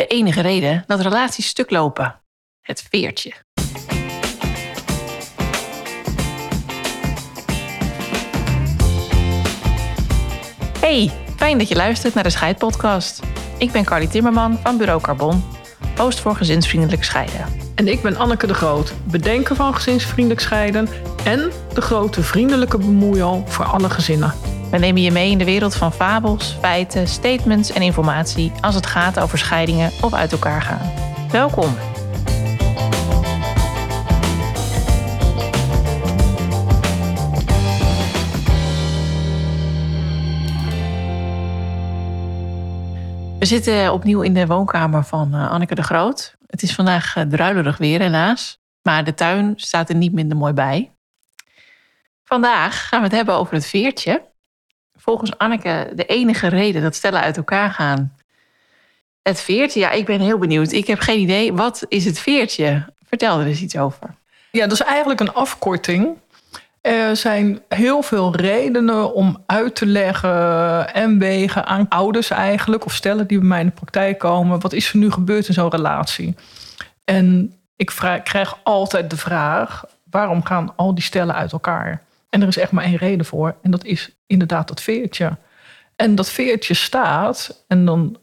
De enige reden dat relaties stuk lopen. Het veertje. Hey, fijn dat je luistert naar de Scheidpodcast. Ik ben Carly Timmerman van Bureau Carbon, host voor gezinsvriendelijk scheiden. En ik ben Anneke de Groot, bedenker van gezinsvriendelijk scheiden en de grote vriendelijke bemoeial voor alle gezinnen. We nemen je mee in de wereld van fabels, feiten, statements en informatie als het gaat over scheidingen of uit elkaar gaan. Welkom. We zitten opnieuw in de woonkamer van eh, Anneke de Groot. Het is vandaag eh, druilerig weer helaas, maar de tuin staat er niet minder mooi bij. Vandaag gaan we het hebben over het veertje. Volgens Anneke de enige reden dat stellen uit elkaar gaan. Het veertje, ja, ik ben heel benieuwd. Ik heb geen idee. Wat is het veertje? Vertel er eens iets over. Ja, dat is eigenlijk een afkorting. Er zijn heel veel redenen om uit te leggen en wegen aan ouders eigenlijk, of stellen die bij mij in de praktijk komen, wat is er nu gebeurd in zo'n relatie? En ik krijg altijd de vraag, waarom gaan al die stellen uit elkaar? En er is echt maar één reden voor, en dat is inderdaad dat veertje. En dat veertje staat, en dan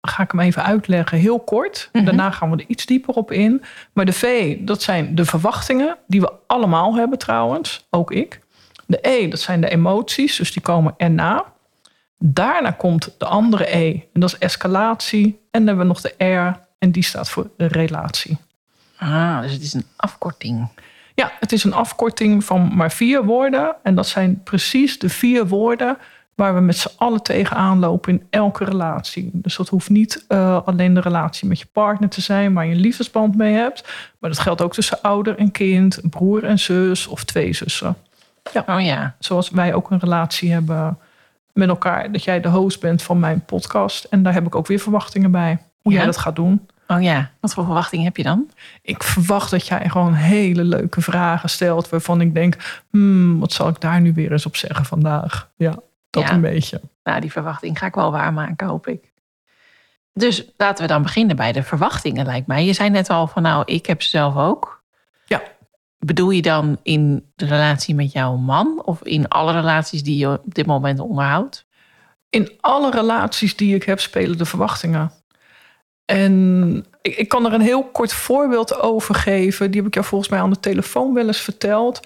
ga ik hem even uitleggen, heel kort. Mhm. Daarna gaan we er iets dieper op in. Maar de V, dat zijn de verwachtingen, die we allemaal hebben trouwens, ook ik. De E, dat zijn de emoties, dus die komen erna. Daarna komt de andere E, en dat is escalatie. En dan hebben we nog de R, en die staat voor relatie. Ah, dus het is een afkorting. Ja, het is een afkorting van maar vier woorden. En dat zijn precies de vier woorden waar we met z'n allen tegenaan lopen in elke relatie. Dus dat hoeft niet eh, alleen de relatie met je partner te zijn, waar je een liefdesband mee hebt. Maar dat geldt ook tussen ouder en kind, broer en zus of twee zussen. Oh ja. Zoals wij ook een relatie hebben met elkaar. Dat jij de host bent van mijn podcast. En daar heb ik ook weer verwachtingen bij. Hoe Ja? jij dat gaat doen. Oh ja. Wat voor verwachting heb je dan? Ik verwacht dat jij gewoon hele leuke vragen stelt. Waarvan ik denk, hmm, wat zal ik daar nu weer eens op zeggen vandaag? Ja, dat Ja. een beetje. Nou, die verwachting ga ik wel waarmaken, hoop ik. Dus laten we dan beginnen bij de verwachtingen, lijkt mij. Je zei net al van, nou, ik heb ze zelf ook. Ja. Bedoel je dan in de relatie met jouw man? Of in alle relaties die je op dit moment onderhoudt? In alle relaties die ik heb spelen de verwachtingen. En ik, ik kan er een heel kort voorbeeld over geven. Die heb ik jou volgens mij aan de telefoon wel eens verteld.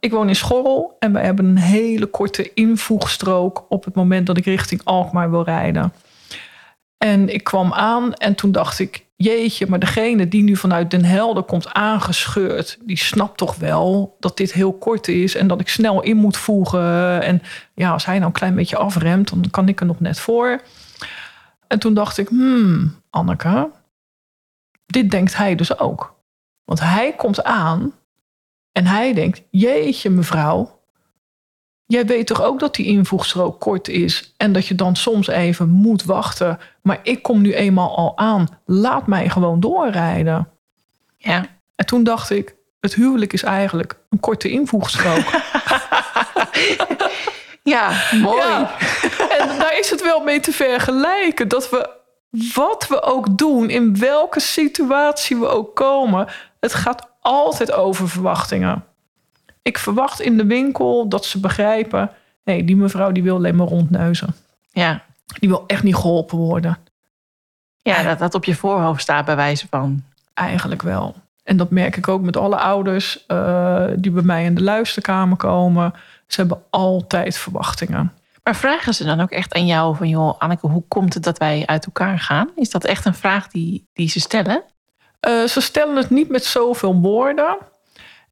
Ik woon in Schorrel en wij hebben een hele korte invoegstrook op het moment dat ik richting Alkmaar wil rijden. En ik kwam aan en toen dacht ik, jeetje, maar degene die nu vanuit Den Helder komt aangescheurd, die snapt toch wel dat dit heel kort is en dat ik snel in moet voegen. En ja, als hij nou een klein beetje afremt, dan kan ik er nog net voor. En toen dacht ik, hmm, Anneke, dit denkt hij dus ook. Want hij komt aan en hij denkt, jeetje mevrouw, jij weet toch ook dat die invoegstrook kort is en dat je dan soms even moet wachten. Maar ik kom nu eenmaal al aan, laat mij gewoon doorrijden. Ja. En toen dacht ik, het huwelijk is eigenlijk een korte invoegstrook. Ja, mooi. Ja. En daar is het wel mee te vergelijken. Dat we, wat we ook doen, in welke situatie we ook komen, het gaat altijd over verwachtingen. Ik verwacht in de winkel dat ze begrijpen, nee, die mevrouw die wil alleen maar rondneuzen. Ja, Die wil echt niet geholpen worden. ja dat dat op je voorhoofd staat bij wijze van. Eigenlijk wel. En dat merk ik ook met alle ouders eh, die bij mij in de luisterkamer komen. Ze hebben altijd verwachtingen. Maar vragen ze dan ook echt aan jou van, joh, Anneke, hoe komt het dat wij uit elkaar gaan? Is dat echt een vraag die, die ze stellen? Eh, ze stellen het niet met zoveel woorden.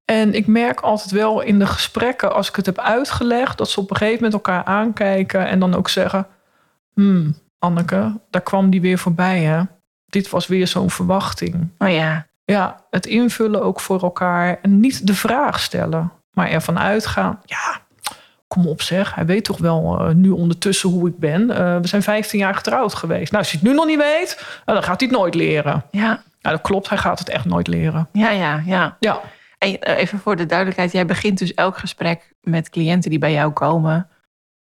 En ik merk altijd wel in de gesprekken, als ik het heb uitgelegd, dat ze op een gegeven moment elkaar aankijken en dan ook zeggen: Hmm, Anneke, daar kwam die weer voorbij, hè? Dit was weer zo'n verwachting. Oh ja, Ja, het invullen ook voor elkaar en niet de vraag stellen, maar ervan uitgaan: ja, kom op zeg, hij weet toch wel eh, nu ondertussen hoe ik ben. Eh, we zijn 15 jaar getrouwd geweest. Nou, als hij het nu nog niet weet, nou, dan gaat hij het nooit leren. ja, Nou, dat klopt, hij gaat het echt nooit leren. ja, ja, ja. Ja, En eh, even voor de duidelijkheid, jij begint dus elk gesprek met cliënten die bij jou komen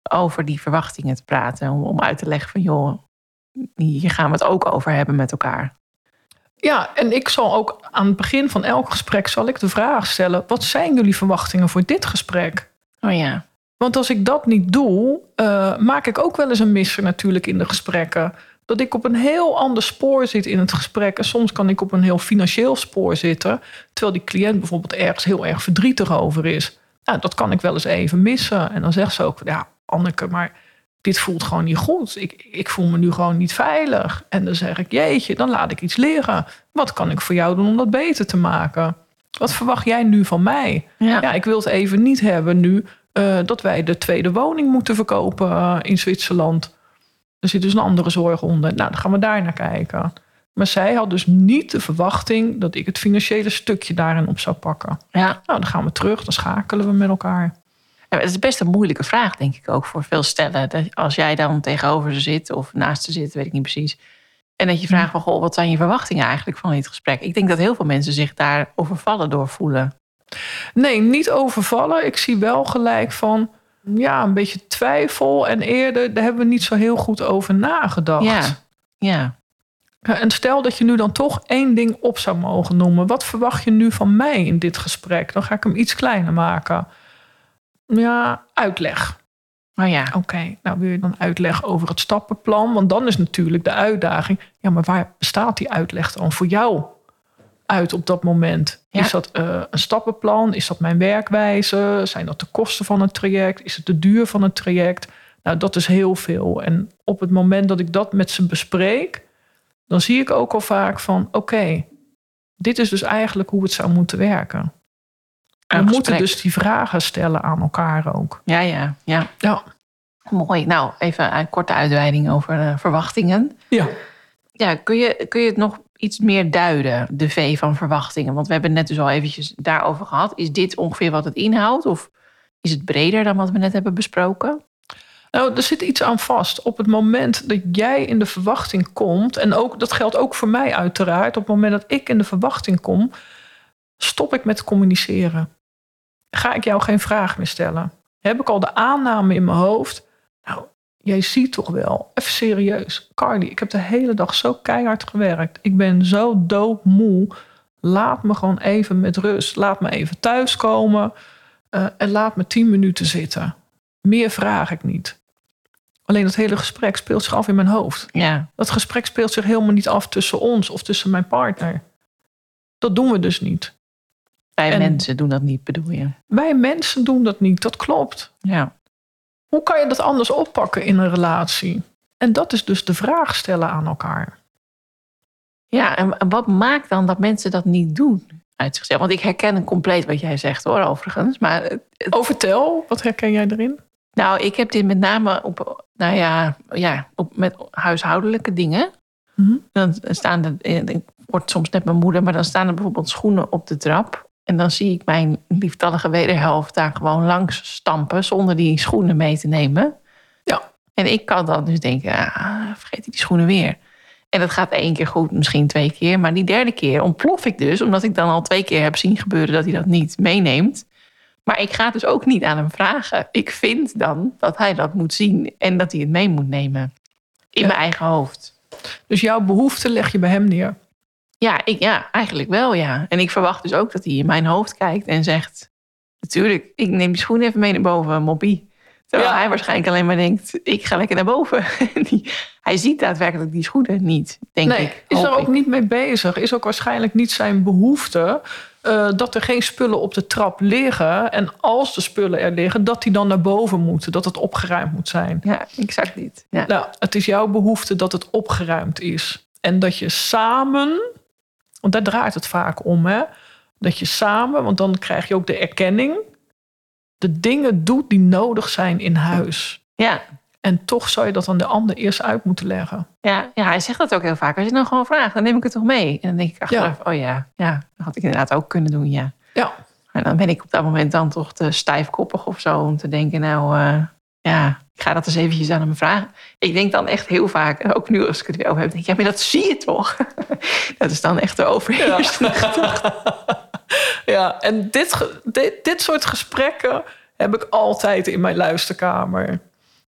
over die verwachtingen te praten. Om, om uit te leggen van, joh, hier gaan we het ook over hebben met elkaar. Ja, en ik zal ook aan het begin van elk gesprek zal ik de vraag stellen: wat zijn jullie verwachtingen voor dit gesprek? Oh ja. Want als ik dat niet doe, uh, maak ik ook wel eens een misser natuurlijk in de gesprekken. Dat ik op een heel ander spoor zit in het gesprek. En soms kan ik op een heel financieel spoor zitten. Terwijl die cliënt bijvoorbeeld ergens heel erg verdrietig over is. Nou, dat kan ik wel eens even missen. En dan zegt ze ook: Ja, Anneke, maar dit voelt gewoon niet goed. Ik, ik voel me nu gewoon niet veilig. En dan zeg ik: Jeetje, dan laat ik iets liggen. Wat kan ik voor jou doen om dat beter te maken? Wat verwacht jij nu van mij? Ja, ja ik wil het even niet hebben nu uh, dat wij de tweede woning moeten verkopen uh, in Zwitserland. Er zit dus een andere zorg onder. Nou, dan gaan we daar naar kijken. Maar zij had dus niet de verwachting dat ik het financiële stukje daarin op zou pakken. Ja. Nou, dan gaan we terug, dan schakelen we met elkaar. Ja, het is best een moeilijke vraag, denk ik ook, voor veel stellen. Dat als jij dan tegenover ze zit of naast ze zit, weet ik niet precies. En dat je vraagt van, goh, wat zijn je verwachtingen eigenlijk van dit gesprek? Ik denk dat heel veel mensen zich daar overvallen door voelen. Nee, niet overvallen. Ik zie wel gelijk van, ja, een beetje twijfel. En eerder, daar hebben we niet zo heel goed over nagedacht. Ja, ja. En stel dat je nu dan toch één ding op zou mogen noemen. Wat verwacht je nu van mij in dit gesprek? Dan ga ik hem iets kleiner maken. Ja, uitleg. Oh ja. Oké, nou wil je dan uitleg over het stappenplan? Want dan is natuurlijk de uitdaging. Ja, maar waar bestaat die uitleg dan voor jou uit op dat moment? Ja. Is dat uh, een stappenplan? Is dat mijn werkwijze? Zijn dat de kosten van het traject? Is het de duur van het traject? Nou, dat is heel veel. En op het moment dat ik dat met ze bespreek, dan zie ik ook al vaak van: oké, dit is dus eigenlijk hoe het zou moeten werken. We moeten dus die vragen stellen aan elkaar ook. Ja, ja, ja. Ja. Mooi. Nou, even een korte uitweiding over eh, verwachtingen. Ja. Ja, kun je, kun je het nog iets meer duiden, de V van verwachtingen? Want we hebben net dus al eventjes daarover gehad. Is dit ongeveer wat het inhoudt? Of is het breder dan wat we net hebben besproken? Nou, er zit iets aan vast. Op het moment dat jij in de verwachting komt, en ook, dat geldt ook voor mij uiteraard, op het moment dat ik in de verwachting kom, stop ik met communiceren. Ga ik jou geen vraag meer stellen? Heb ik al de aanname in mijn hoofd? Nou, jij ziet toch wel, even serieus. Carly, ik heb de hele dag zo keihard gewerkt. Ik ben zo doodmoe. Laat me gewoon even met rust. Laat me even thuiskomen uh, en laat me tien minuten zitten. Meer vraag ik niet. Alleen dat hele gesprek speelt zich af in mijn hoofd. Ja, Dat gesprek speelt zich helemaal niet af tussen ons of tussen mijn partner. Dat doen we dus niet. wij En- mensen doen dat niet, bedoel je? Wij mensen doen dat niet, dat klopt. Ja, Hoe kan je dat anders oppakken in een relatie? En dat is dus de vraag stellen aan elkaar. ja en wat maakt dan dat mensen dat niet doen uit zichzelf? Want ik herken compleet wat jij zegt hoor, overigens. Maar het- Oh, wat herken jij erin? Nou, ik heb dit met name op, nou ja, ja op, met huishoudelijke dingen. Mhm. Dan staan er, eh, ik word soms net mijn moeder, maar dan staan er bijvoorbeeld schoenen op de trap. En dan zie ik mijn lieftallige wederhelft daar gewoon langs stampen zonder die schoenen mee te nemen. Ja. En ik kan dan dus denken, ah, vergeet ik die schoenen weer. En dat gaat één keer goed, misschien twee keer. Maar die derde keer ontplof ik dus, omdat ik dan al twee keer heb zien gebeuren dat hij dat niet meeneemt. Maar ik ga dus ook niet aan hem vragen. Ik vind dan dat hij dat moet zien en dat hij het mee moet nemen. In Ja. mijn eigen hoofd. Dus jouw behoefte leg je bij hem neer. Ja, ik, ja, eigenlijk wel, ja. En ik verwacht dus ook dat hij in mijn hoofd kijkt en zegt... Natuurlijk, ik neem die schoen even mee naar boven, moppie. Terwijl Ja. hij waarschijnlijk alleen maar denkt, ik ga lekker naar boven. Die- hij ziet daadwerkelijk die schoenen niet, denk nee, ik. is er ook ik. niet mee bezig. Is ook waarschijnlijk niet zijn behoefte eh, dat er geen spullen op de trap liggen. En als de spullen er liggen, dat die dan naar boven moeten. Dat het opgeruimd moet zijn. Ja, exact niet. Ja. Nou, het is jouw behoefte dat het opgeruimd is. En dat je samen, want daar draait het vaak om, hè? Dat je samen, want dan krijg je ook de erkenning, de dingen doet die nodig zijn in huis. Ja, En toch zou je dat aan de ander eerst uit moeten leggen. ja, ja, hij zegt dat ook heel vaak. Als je nou gewoon vraagt, dan neem ik het toch mee. En dan denk ik achteraf, oh ja, ja, dat had ik inderdaad ook kunnen doen, ja. Ja, Maar dan ben ik op dat moment dan toch te stijfkoppig of zo om te denken, nou eh, ja, ik ga dat eens eventjes aan hem vragen. Ik denk dan echt heel vaak, ook nu als ik het weer over heb, denk ik, ja, maar dat zie je toch? dat is dan echt de overheersende gedachte. ja en dit, dit, dit soort gesprekken heb ik altijd in mijn luisterkamer.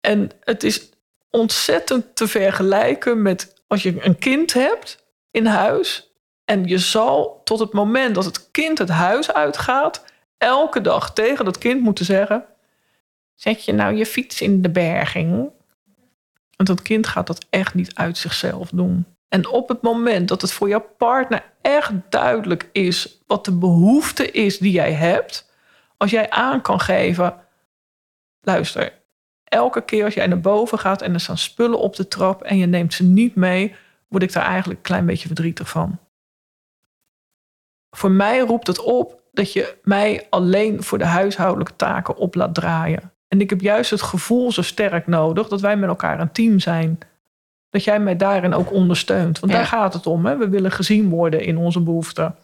En het is ontzettend te vergelijken met als je een kind hebt in huis. En je zal tot het moment dat het kind het huis uitgaat, elke dag tegen dat kind moeten zeggen: Zet je nou je fiets in de berging? Want dat kind gaat dat echt niet uit zichzelf doen. En op het moment dat het voor jouw partner echt duidelijk is wat de behoefte is die jij hebt, als jij aan kan geven: luister, elke keer als jij naar boven gaat en er staan spullen op de trap en je neemt ze niet mee, word ik daar eigenlijk een klein beetje verdrietig van. Voor mij roept het op dat je mij alleen voor de huishoudelijke taken op laat draaien. En ik heb juist het gevoel zo sterk nodig dat wij met elkaar een team zijn. Dat jij mij daarin ook ondersteunt. Want Ja. daar gaat het om. Hè? We willen gezien worden in onze behoeften.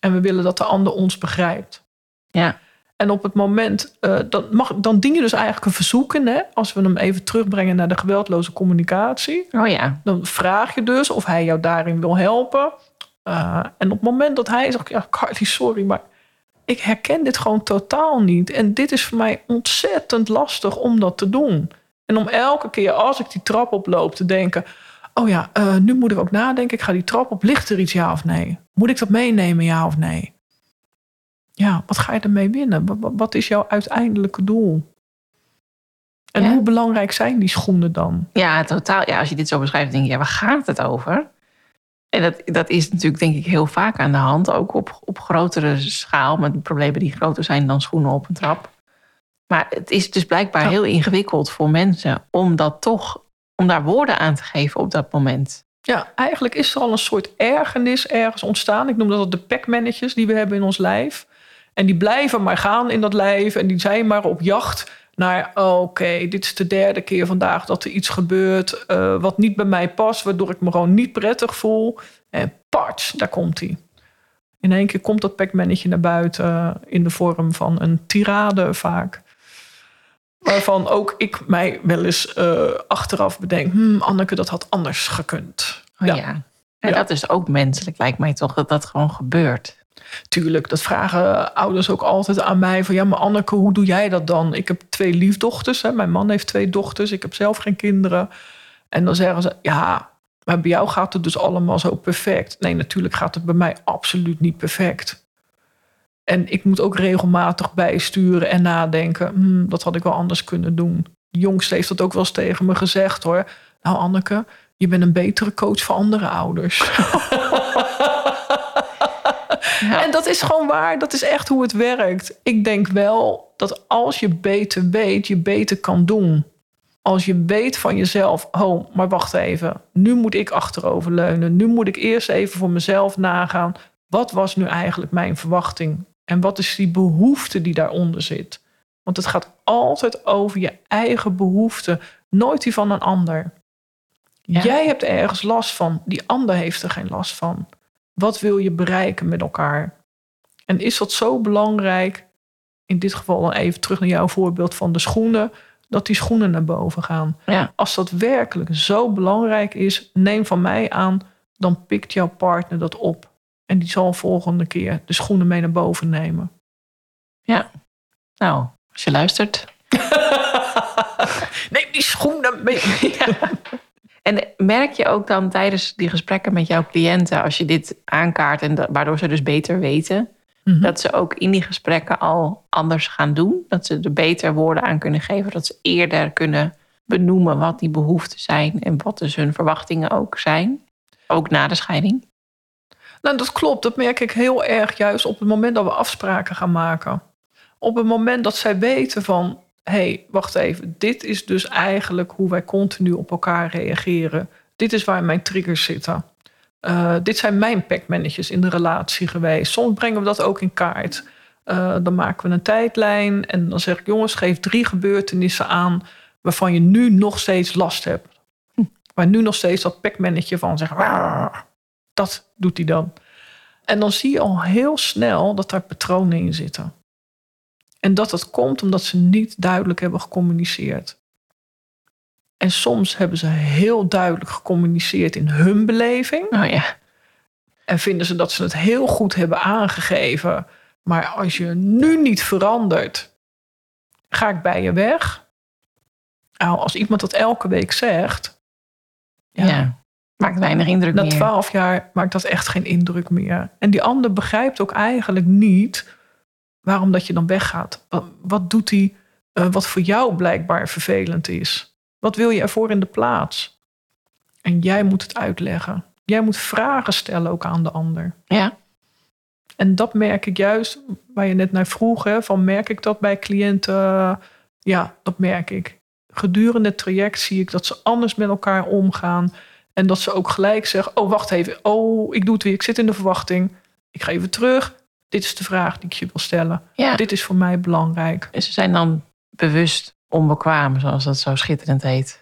En we willen dat de ander ons begrijpt. Ja. En op het moment, eh, dan, mag, dan dien je dus eigenlijk een verzoek in. Hè? Als we hem even terugbrengen naar de geweldloze communicatie. Oh ja. Dan vraag je dus of hij jou daarin wil helpen. Uh, en op het moment dat hij zegt, ja Carly, sorry, maar ik herken dit gewoon totaal niet. En dit is voor mij ontzettend lastig om dat te doen. En om elke keer als ik die trap oploop te denken... oh ja, uh, nu moeten we ook nadenken. Ik ga die trap op. Ligt er iets, ja of nee? Moet ik dat meenemen, ja of nee? Ja, wat ga je ermee winnen? Wat is jouw uiteindelijke doel? En ja. hoe belangrijk zijn die schoenen dan? Ja, totaal. Ja, als je dit zo beschrijft, denk je, ja, waar gaat het over? En dat, dat is natuurlijk denk ik heel vaak aan de hand. Ook op, op grotere schaal. Met problemen die groter zijn dan schoenen op een trap. Maar het is dus blijkbaar heel ingewikkeld voor mensen. Om dat toch, om daar woorden aan te geven op dat moment. Ja, eigenlijk is er al een soort ergernis ergens ontstaan. Ik noem dat de pekmannetjes die we hebben in ons lijf. En die blijven maar gaan in dat lijf. En die zijn maar op jacht naar, oh, oké, okay, dit is de derde keer vandaag dat er iets gebeurt uh, wat niet bij mij past, waardoor ik me gewoon niet prettig voel. En patch, daar komt hij. In één keer komt dat pekmannetje naar buiten in de vorm van een tirade vaak. Waarvan ook ik mij wel eens uh, achteraf bedenk, hmm, Anneke, dat had anders gekund. Oh, ja. ja. En ja. dat is ook menselijk, lijkt mij toch, dat dat gewoon gebeurt. Tuurlijk, dat vragen ouders ook altijd aan mij. Van ja, maar Anneke, hoe doe jij dat dan? Ik heb twee liefdochters. Hè? Mijn man heeft twee dochters. Ik heb zelf geen kinderen. En dan zeggen ze, ja, maar bij jou gaat het dus allemaal zo perfect. Nee, natuurlijk gaat het bij mij absoluut niet perfect. En ik moet ook regelmatig bijsturen en nadenken. Hm, dat had ik wel anders kunnen doen. De jongste heeft dat ook wel eens tegen me gezegd hoor. Nou, Anneke, je bent een betere coach voor andere ouders. Ja. En dat is gewoon waar. Dat is echt hoe het werkt. Ik denk wel dat als je beter weet, je beter kan doen. Als je weet van jezelf, oh, maar wacht even. Nu moet ik achteroverleunen. Nu moet ik eerst even voor mezelf nagaan. Wat was nu eigenlijk mijn verwachting? En wat is die behoefte die daaronder zit? Want het gaat altijd over je eigen behoefte, nooit die van een ander. Ja. Jij hebt ergens last van, die ander heeft er geen last van. Wat wil je bereiken met elkaar? En is dat zo belangrijk, in dit geval dan even terug naar jouw voorbeeld van de schoenen, dat die schoenen naar boven gaan? Ja. Als dat werkelijk zo belangrijk is, neem van mij aan, dan pikt jouw partner dat op. En die zal volgende keer de schoenen mee naar boven nemen. Ja, nou, als je luistert. neem die schoenen mee. ja. En merk je ook dan tijdens die gesprekken met jouw cliënten, als je dit aankaart en waardoor ze dus beter weten, mm -hmm. dat ze ook in die gesprekken al anders gaan doen? Dat ze er beter woorden aan kunnen geven, dat ze eerder kunnen benoemen wat die behoeften zijn en wat dus hun verwachtingen ook zijn, ook na de scheiding? Nou, dat klopt. Dat merk ik heel erg juist op het moment dat we afspraken gaan maken. Op het moment dat zij weten van hey, wacht even, dit is dus eigenlijk hoe wij continu op elkaar reageren. Dit is waar mijn triggers zitten. Uh, dit zijn mijn packmannetjes in de relatie geweest. Soms brengen we dat ook in kaart. Uh, dan maken we een tijdlijn en dan zeg ik, jongens, geef drie gebeurtenissen aan waarvan je nu nog steeds last hebt. Hm. Waar nu nog steeds dat packmannetje van zegt, dat doet hij dan. En dan zie je al heel snel dat daar patronen in zitten. En dat dat komt omdat ze niet duidelijk hebben gecommuniceerd. En soms hebben ze heel duidelijk gecommuniceerd in hun beleving. Oh ja. En vinden ze dat ze het heel goed hebben aangegeven. Maar als je nu niet verandert, ga ik bij je weg. Nou, als iemand dat elke week zegt, Ja. Maakt weinig indruk na meer. twaalf jaar maakt dat echt geen indruk meer. En die ander begrijpt ook eigenlijk niet waarom dat je dan weggaat. Wat, wat doet hij eh, wat voor jou blijkbaar vervelend is? Wat wil je ervoor in de plaats? En jij moet het uitleggen. Jij moet vragen stellen ook aan de ander. Ja. En dat merk ik juist, waar je net naar vroeg, hè, van merk ik dat bij cliënten? Ja, dat merk ik. Gedurende het traject zie ik dat ze anders met elkaar omgaan. En dat ze ook gelijk zeggen, oh wacht even, oh ik doe het weer, ik zit in de verwachting. Ik ga even terug. Dit is de vraag die ik je wil stellen. ja. Dit is voor mij belangrijk. Ze zijn dan bewust onbekwaam, zoals dat zo schitterend heet.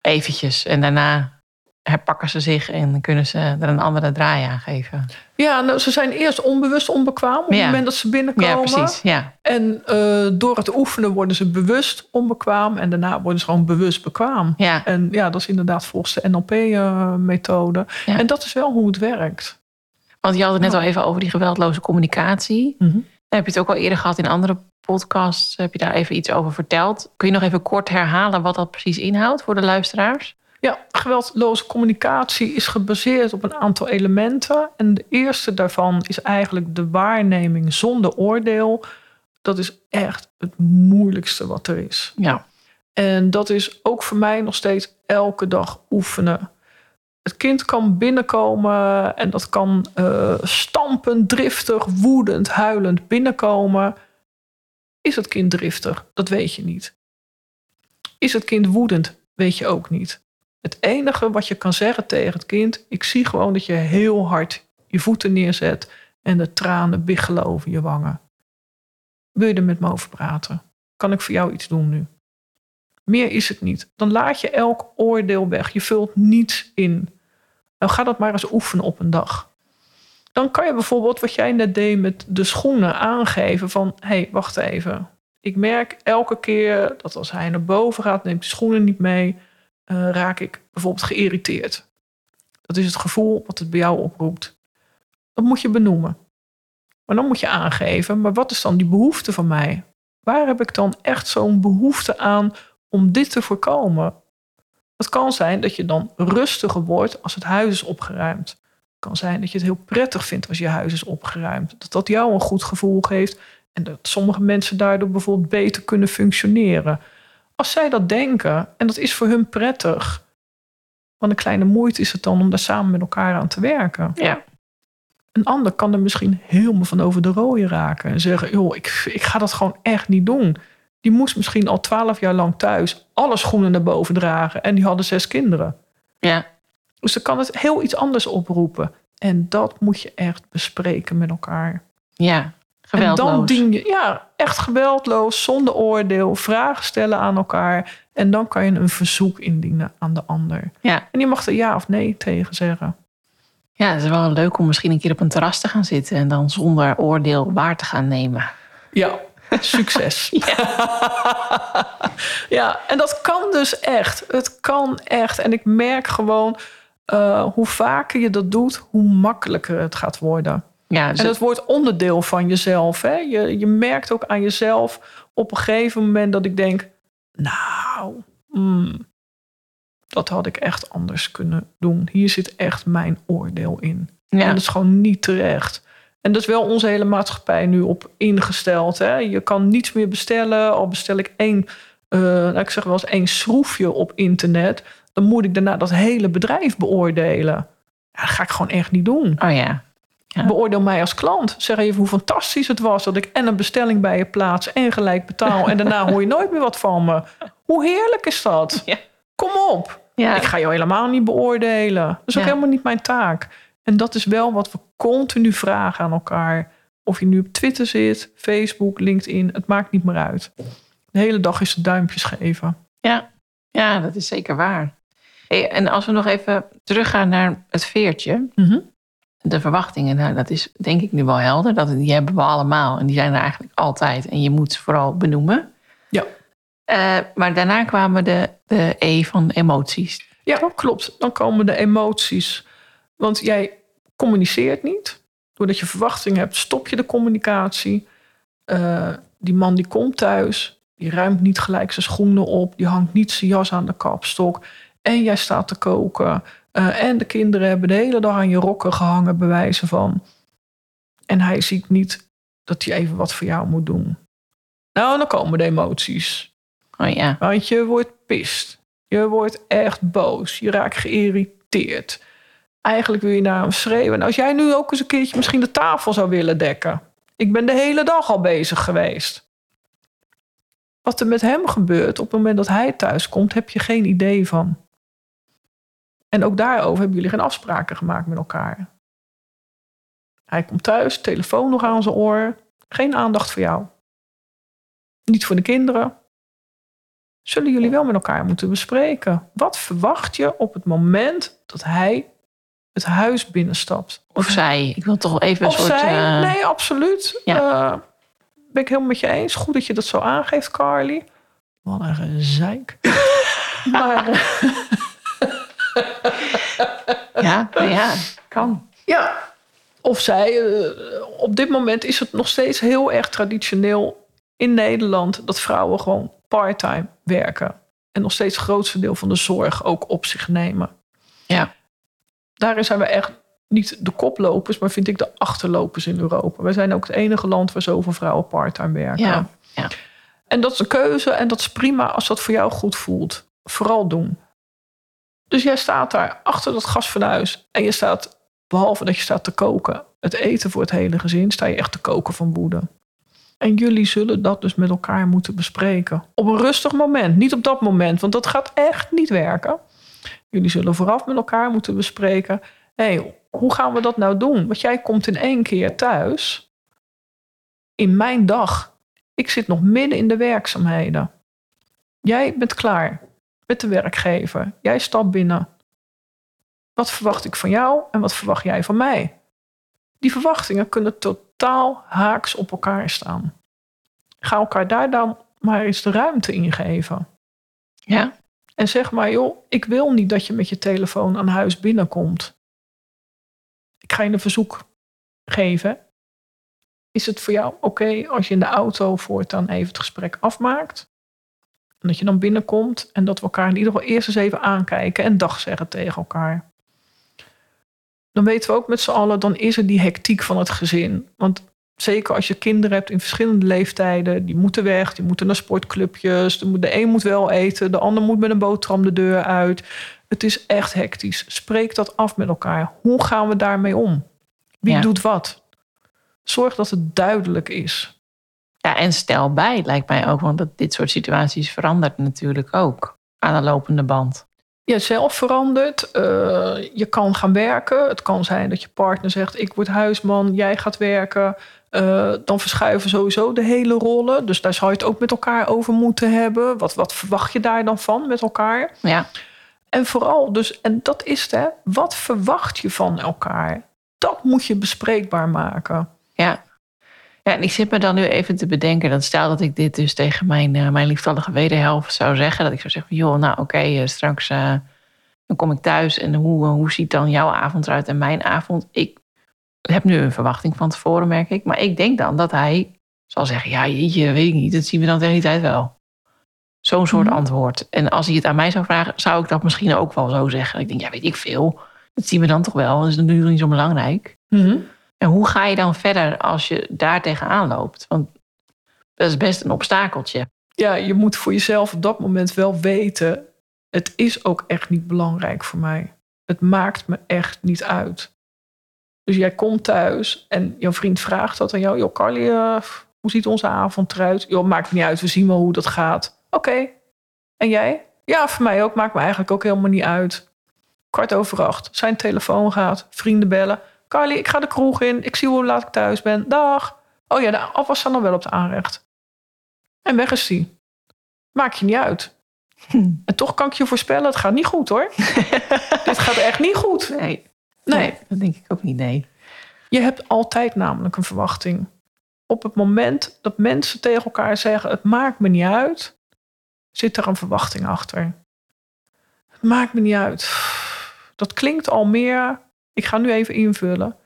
Eventjes. En daarna herpakken ze zich en kunnen ze er een andere draai aan geven. Ja, nou, ze zijn eerst onbewust onbekwaam op Ja. het moment dat ze binnenkomen. Ja, precies. Ja. En eh, door het oefenen worden ze bewust onbekwaam. En daarna worden ze gewoon bewust bekwaam. Ja. En ja, dat is inderdaad volgens de NLP-methode. Ja. En dat is wel hoe het werkt. Want je had het net al even over die geweldloze communicatie. Daar heb je het ook al eerder gehad in andere podcasts. Heb je daar even iets over verteld? Kun je nog even kort herhalen wat dat precies inhoudt voor de luisteraars? Ja, geweldloze communicatie is gebaseerd op een aantal elementen. En de eerste daarvan is eigenlijk de waarneming zonder oordeel. Dat is echt het moeilijkste wat er is. Ja. En dat is ook voor mij nog steeds elke dag oefenen. Het kind kan binnenkomen en dat kan eh, stampend, driftig, woedend, huilend binnenkomen. Is het kind driftig? Dat weet je niet. Is het kind woedend? Weet je ook niet. Het enige wat je kan zeggen tegen het kind, ik zie gewoon dat je heel hard je voeten neerzet en de tranen biggelen over je wangen. Wil je er met me over praten? Kan ik voor jou iets doen nu? Meer is het niet. Dan laat je elk oordeel weg. Je vult niets in. Nou ga dat maar eens oefenen op een dag. Dan kan je bijvoorbeeld wat jij net deed met de schoenen aangeven van... hé, hey, wacht even. Ik merk elke keer dat als hij naar boven gaat... neemt de schoenen niet mee, eh, raak ik bijvoorbeeld geïrriteerd. Dat is het gevoel wat het bij jou oproept. Dat moet je benoemen. Maar dan moet je aangeven, maar wat is dan die behoefte van mij? Waar heb ik dan echt zo'n behoefte aan om dit te voorkomen? Het kan zijn dat je dan rustiger wordt als het huis is opgeruimd. Het kan zijn dat je het heel prettig vindt als je huis is opgeruimd. Dat dat jou een goed gevoel geeft en dat sommige mensen daardoor bijvoorbeeld beter kunnen functioneren. Als zij dat denken en dat is voor hun prettig, wat een kleine moeite is het dan om daar samen met elkaar aan te werken. Ja. Een ander kan er misschien helemaal van over de rode raken. En zeggen, joh, ik, ik ga dat gewoon echt niet doen. Die moest misschien al twaalf jaar lang thuis alle schoenen naar boven dragen. En die hadden zes kinderen. Ja. Dus dan kan het heel iets anders oproepen. En dat moet je echt bespreken met elkaar. Ja. En dan Geweldloos. dien je, ja, echt geweldloos, zonder oordeel, vragen stellen aan elkaar. En dan kan je een verzoek indienen aan de ander. Ja. En je mag er ja of nee tegen zeggen. ja, het is wel leuk om misschien een keer op een terras te gaan zitten... en dan zonder oordeel waar te gaan nemen. Ja, succes. ja. en dat kan dus echt. Het kan echt. En ik merk gewoon eh, hoe vaker je dat doet, hoe makkelijker het gaat worden. Ja, dus En het wordt onderdeel van jezelf. Hè? Je, je merkt ook aan jezelf op een gegeven moment dat ik denk... nou, hmm, dat had ik echt anders kunnen doen. Hier zit echt mijn oordeel in. ja. En dat is gewoon niet terecht. En dat is wel onze hele maatschappij nu op ingesteld. Hè? Je kan niets meer bestellen. Al bestel ik één, nou, ik zeg wel eens één schroefje op internet. Dan moet ik daarna dat hele bedrijf beoordelen. Ja, dat ga ik gewoon echt niet doen. Oh ja. Ja. Beoordeel mij als klant. Zeg even hoe fantastisch het was dat ik en een bestelling bij je plaats en gelijk betaal. En daarna hoor je nooit meer wat van me. Hoe heerlijk is dat? Ja. Kom op. Ja. Ik ga jou helemaal niet beoordelen. Dat is ook helemaal niet mijn taak. En dat is wel wat we continu vragen aan elkaar. Of je nu op Twitter zit, Facebook, LinkedIn, het maakt niet meer uit. De hele dag is het duimpjes geven. Ja, ja dat is zeker waar. Hey, en als we nog even teruggaan naar het veertje, Mhm. de verwachtingen, nou, dat is denk ik nu wel helder. Dat, die hebben we allemaal en die zijn er eigenlijk altijd. En je moet ze vooral benoemen. Ja. Eh, maar daarna kwamen de, de E van emoties. Ja, klopt. Dan komen de emoties. Want jij communiceert niet. Doordat je verwachting hebt, stop je de communicatie. Eh, die man die komt thuis. Die ruimt niet gelijk zijn schoenen op. Die hangt niet zijn jas aan de kapstok. En jij staat te koken. Eh, en de kinderen hebben de hele dag aan je rokken gehangen, bewijzen van. En hij ziet niet dat hij even wat voor jou moet doen. Nou, dan komen de emoties. Oh ja. Want je wordt pist. Je wordt echt boos. Je raakt geïrriteerd. Eigenlijk wil je naar hem schreeuwen. En als jij nu ook eens een keertje misschien de tafel zou willen dekken. Ik ben de hele dag al bezig geweest. Wat er met hem gebeurt op het moment dat hij thuis komt, heb je geen idee van. En ook daarover hebben jullie geen afspraken gemaakt met elkaar. Hij komt thuis, telefoon nog aan zijn oor. Geen aandacht voor jou. Niet voor de kinderen. Zullen jullie wel met elkaar moeten bespreken. Wat verwacht je op het moment dat hij het huis binnenstapt? Of zij. Ik wil toch even een Of soort... zij? eh, Nee, absoluut. Ja. Eh, ben ik helemaal met je eens. Goed dat je dat zo aangeeft, Carly. Wat een gezeik. maar eh, Ja, nou ja, kan. ja, of zij. op dit moment is het nog steeds heel erg traditioneel in Nederland dat vrouwen gewoon parttime werken. En nog steeds het grootste deel van de zorg ook op zich nemen. Ja. Daarin zijn we echt niet de koplopers, maar vind ik de achterlopers in Europa. Wij zijn ook het enige land waar zoveel vrouwen parttime werken. Ja, ja. En dat is een keuze en dat is prima als dat voor jou goed voelt. Vooral doen. Dus jij staat daar achter dat gasfornuis en je staat, behalve dat je staat te koken, het eten voor het hele gezin, sta je echt te koken van woede. En jullie zullen dat dus met elkaar moeten bespreken. Op een rustig moment, niet op dat moment, want dat gaat echt niet werken. Jullie zullen vooraf met elkaar moeten bespreken. Hey, hoe gaan we dat nou doen? Want jij komt in één keer thuis. In mijn dag. Ik zit nog midden in de werkzaamheden. Jij bent klaar met de werkgever. Jij stapt binnen. Wat verwacht ik van jou en wat verwacht jij van mij? Die verwachtingen kunnen totaal haaks op elkaar staan. Ga elkaar daar dan maar eens de ruimte in geven. Ja, En zeg maar, joh, ik wil niet dat je met je telefoon aan huis binnenkomt. Ik ga je een verzoek geven. Is het voor jou oké als je in de auto voortaan even het gesprek afmaakt? En dat je dan binnenkomt en dat we elkaar in ieder geval eerst eens even aankijken en dag zeggen tegen elkaar. Dan weten we ook met z'n allen, dan is er die hectiek van het gezin. Want zeker als je kinderen hebt in verschillende leeftijden, die moeten weg, die moeten naar sportclubjes. De een moet wel eten, de ander moet met een boterham de deur uit. Het is echt hectisch. Spreek dat af met elkaar. Hoe gaan we daarmee om? Wie Ja. doet wat? Zorg dat het duidelijk is. ja, en stel bij, lijkt mij ook, want dat dit soort situaties verandert natuurlijk ook aan de lopende band. Je zelf verandert. eh, je kan gaan werken. Het kan zijn dat je partner zegt: Ik word huisman, jij gaat werken. Eh, dan verschuiven sowieso de hele rollen. Dus daar zou je het ook met elkaar over moeten hebben. Wat, wat verwacht je daar dan van met elkaar? Ja, En vooral, dus, en dat is het, hè, wat verwacht je van elkaar? Dat moet je bespreekbaar maken. ja. Ja, en ik zit me dan nu even te bedenken dat stel dat ik dit dus tegen mijn, eh, mijn lieftallige wederhelft zou zeggen. Dat ik zou zeggen, joh, nou oké, eh, straks eh, dan kom ik thuis en hoe, hoe ziet dan jouw avond eruit en mijn avond? Ik heb nu een verwachting van tevoren, merk ik. Maar ik denk dan dat hij zal zeggen, ja jeetje, weet ik niet, dat zien we dan tegen die tijd wel. Zo'n soort Mhm. antwoord. En als hij het aan mij zou vragen, zou ik dat misschien ook wel zo zeggen. Ik denk, ja weet ik veel, dat zien we dan toch wel, dat is natuurlijk niet zo belangrijk. En hoe ga je dan verder als je daar tegenaan loopt? Want dat is best een obstakeltje. Ja, je moet voor jezelf op dat moment wel weten: het is ook echt niet belangrijk voor mij. Het maakt me echt niet uit. Dus jij komt thuis en jouw vriend vraagt dat aan jou: Joh, Carly, eh, hoe ziet onze avond eruit? Joh, maakt niet uit, we zien wel hoe dat gaat. Oké. En jij? Ja, voor mij ook. Maakt me eigenlijk ook helemaal niet uit. Kwart over acht. Zijn telefoon gaat. Vrienden bellen. Carly, ik ga de kroeg in. Ik zie hoe laat ik thuis ben. Dag. Oh ja, de afwas staat nog wel op de aanrecht. En weg is die. Maakt je niet uit. En toch kan ik je voorspellen, het gaat niet goed hoor. Dit gaat echt niet goed. Nee, Nee. nee, dat denk ik ook niet, nee. Je hebt altijd namelijk een verwachting. Op het moment dat mensen tegen elkaar zeggen: Het maakt me niet uit, zit er een verwachting achter. Het maakt me niet uit. Dat klinkt al meer. Ik ga nu even invullen.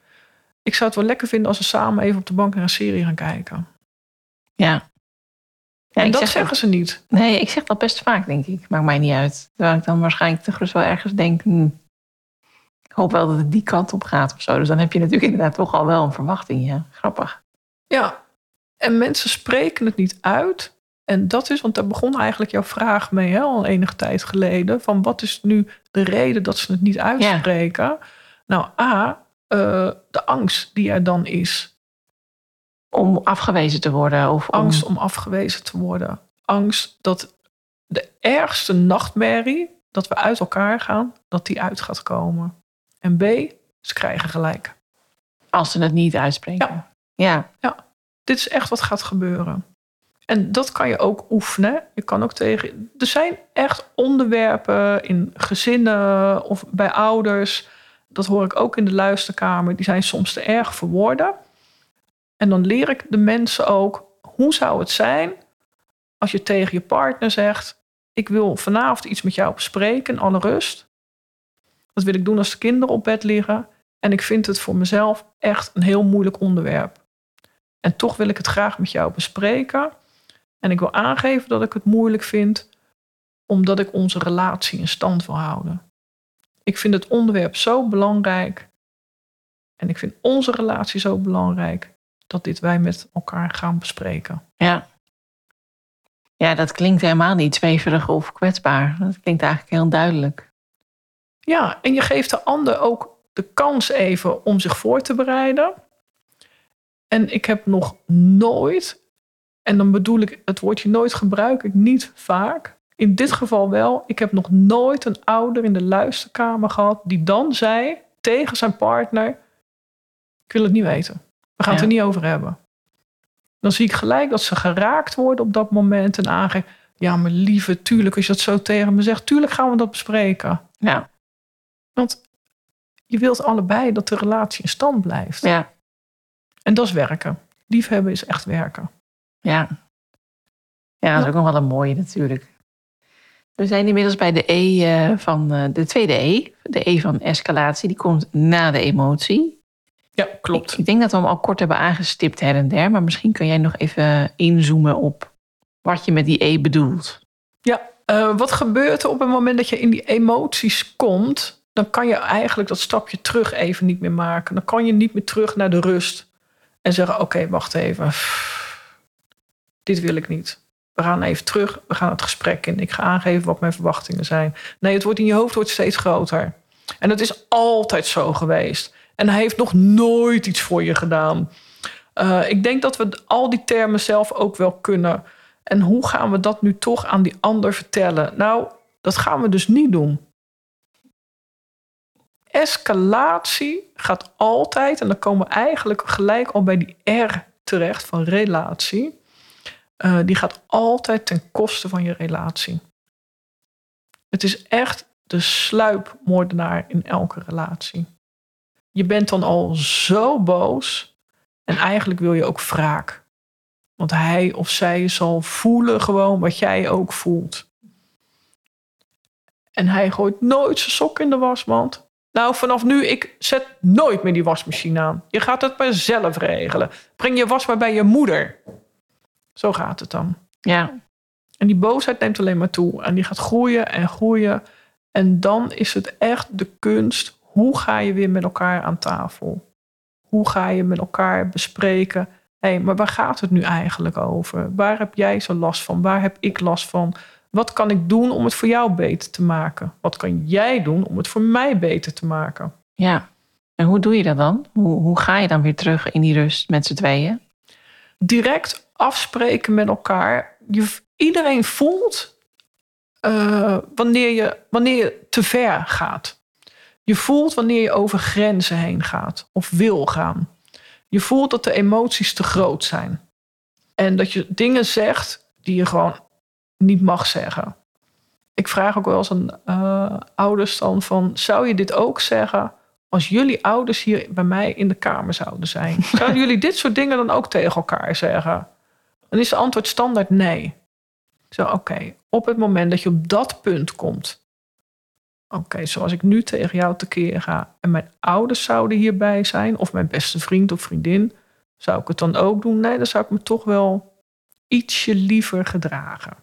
Ik zou het wel lekker vinden als we samen even op de bank naar een serie gaan kijken. Ja, Ja, en dat zeg zeggen ze niet. Nee, ik zeg dat best vaak, denk ik. Maakt mij niet uit. Terwijl ik dan waarschijnlijk gerust wel ergens denk... hm, ik hoop wel dat het die kant op gaat of zo. Dus dan heb je natuurlijk inderdaad toch al wel een verwachting. Ja, grappig. Ja, en mensen spreken het niet uit. En dat is, want daar begon eigenlijk jouw vraag mee hè, al enige tijd geleden. Van wat is nu de reden dat ze het niet uitspreken? Nou, A, eh, de angst die er dan is. Om afgewezen te worden. Of om- Angst om afgewezen te worden. Angst dat de ergste nachtmerrie, dat we uit elkaar gaan, dat die uit gaat komen. En B, ze krijgen gelijk. Als ze het niet uitspreken. Ja. dit is echt wat gaat gebeuren. En dat kan je ook oefenen. Je kan ook tegen. Er zijn echt onderwerpen in gezinnen of bij ouders. Dat hoor ik ook in de luisterkamer. Die zijn soms te erg voor woorden. En dan leer ik de mensen ook. Hoe zou het zijn als je tegen je partner zegt: Ik wil vanavond iets met jou bespreken, alle rust. Dat wil ik doen als de kinderen op bed liggen. En ik vind het voor mezelf echt een heel moeilijk onderwerp. En toch wil ik het graag met jou bespreken. En ik wil aangeven dat ik het moeilijk vind, omdat ik onze relatie in stand wil houden. Ik vind het onderwerp zo belangrijk. En ik vind onze relatie zo belangrijk dat dit wij met elkaar gaan bespreken. Ja. Ja, dat klinkt helemaal niet zweverig of kwetsbaar. Dat klinkt eigenlijk heel duidelijk. Ja, en je geeft de ander ook de kans even om zich voor te bereiden. En ik heb nog nooit, en dan bedoel ik het woordje nooit gebruik ik niet vaak. In dit geval wel, ik heb nog nooit een ouder in de luisterkamer gehad die dan zei tegen zijn partner: Ik wil het niet weten. We gaan het er niet over hebben. Dan zie ik gelijk dat ze geraakt worden op dat moment en aangeven: Ja, maar lieve, tuurlijk, als je dat zo tegen me zegt, tuurlijk gaan we dat bespreken. Ja. Want je wilt allebei dat de relatie in stand blijft. Ja. En dat is werken. Liefhebben is echt werken. Ja. Ja, dat is ook nog wel een mooie natuurlijk. We zijn inmiddels bij de E eh, van eh, de tweede E. De E van escalatie. Die komt na de emotie. Ja, Ik, ik denk dat we hem al kort hebben aangestipt her en der. Maar misschien kan jij nog even inzoomen op wat je met die E bedoelt. Ja, eh, wat gebeurt er op het moment dat je in die emoties komt? Dan kan je eigenlijk dat stapje terug even niet meer maken. Dan kan je niet meer terug naar de rust. En zeggen, oké, wacht even. Dit wil ik niet. We gaan even terug. We gaan het gesprek in. Ik ga aangeven wat mijn verwachtingen zijn. Nee, het wordt in je hoofd wordt steeds groter. En dat is altijd zo geweest. En hij heeft nog nooit iets voor je gedaan. Eh, ik denk dat we al die termen zelf ook wel kunnen. En hoe gaan we dat nu toch aan die ander vertellen? Nou, dat gaan we dus niet doen. Escalatie gaat altijd, en dan komen we eigenlijk gelijk al bij die R terecht van relatie. Eh, die gaat altijd ten koste van je relatie. Het is echt de sluipmoordenaar in elke relatie. Je bent dan al zo boos en eigenlijk wil je ook wraak. Want hij of zij zal voelen gewoon wat jij ook voelt. En hij gooit nooit zijn sok in de wasmand. Nou, vanaf nu, ik zet nooit meer die wasmachine aan. Je gaat het maar zelf regelen. Breng je was maar bij je moeder. Zo gaat het dan. Ja, En die boosheid neemt alleen maar toe. En die gaat groeien en groeien. En dan is het echt de kunst. Hoe ga je weer met elkaar aan tafel? Hoe ga je met elkaar bespreken? Hé, hey, maar waar gaat het nu eigenlijk over? Waar heb jij zo last van? Waar heb ik last van? Wat kan ik doen om het voor jou beter te maken? Wat kan jij doen om het voor mij beter te maken? ja. En hoe doe je dat dan? Hoe, hoe ga je dan weer terug in die rust met z'n tweeën? direct afspreken met elkaar. Je, iedereen voelt eh, wanneer, je, wanneer je te ver gaat. Je voelt wanneer je over grenzen heen gaat of wil gaan. Je voelt dat de emoties te groot zijn. En dat je dingen zegt die je gewoon niet mag zeggen. Ik vraag ook wel eens aan eh, ouders dan van... zou je dit ook zeggen als jullie ouders hier bij mij in de kamer zouden zijn? Zouden jullie dit soort dingen dan ook tegen elkaar zeggen? Dan is de antwoord standaard nee. Zo, oké, op het moment dat je op dat punt komt... oké, zoals ik nu tegen jou tekeer ga... en mijn ouders zouden hierbij zijn... of mijn beste vriend of vriendin... zou ik het dan ook doen? Nee, dan zou ik me toch wel ietsje liever gedragen.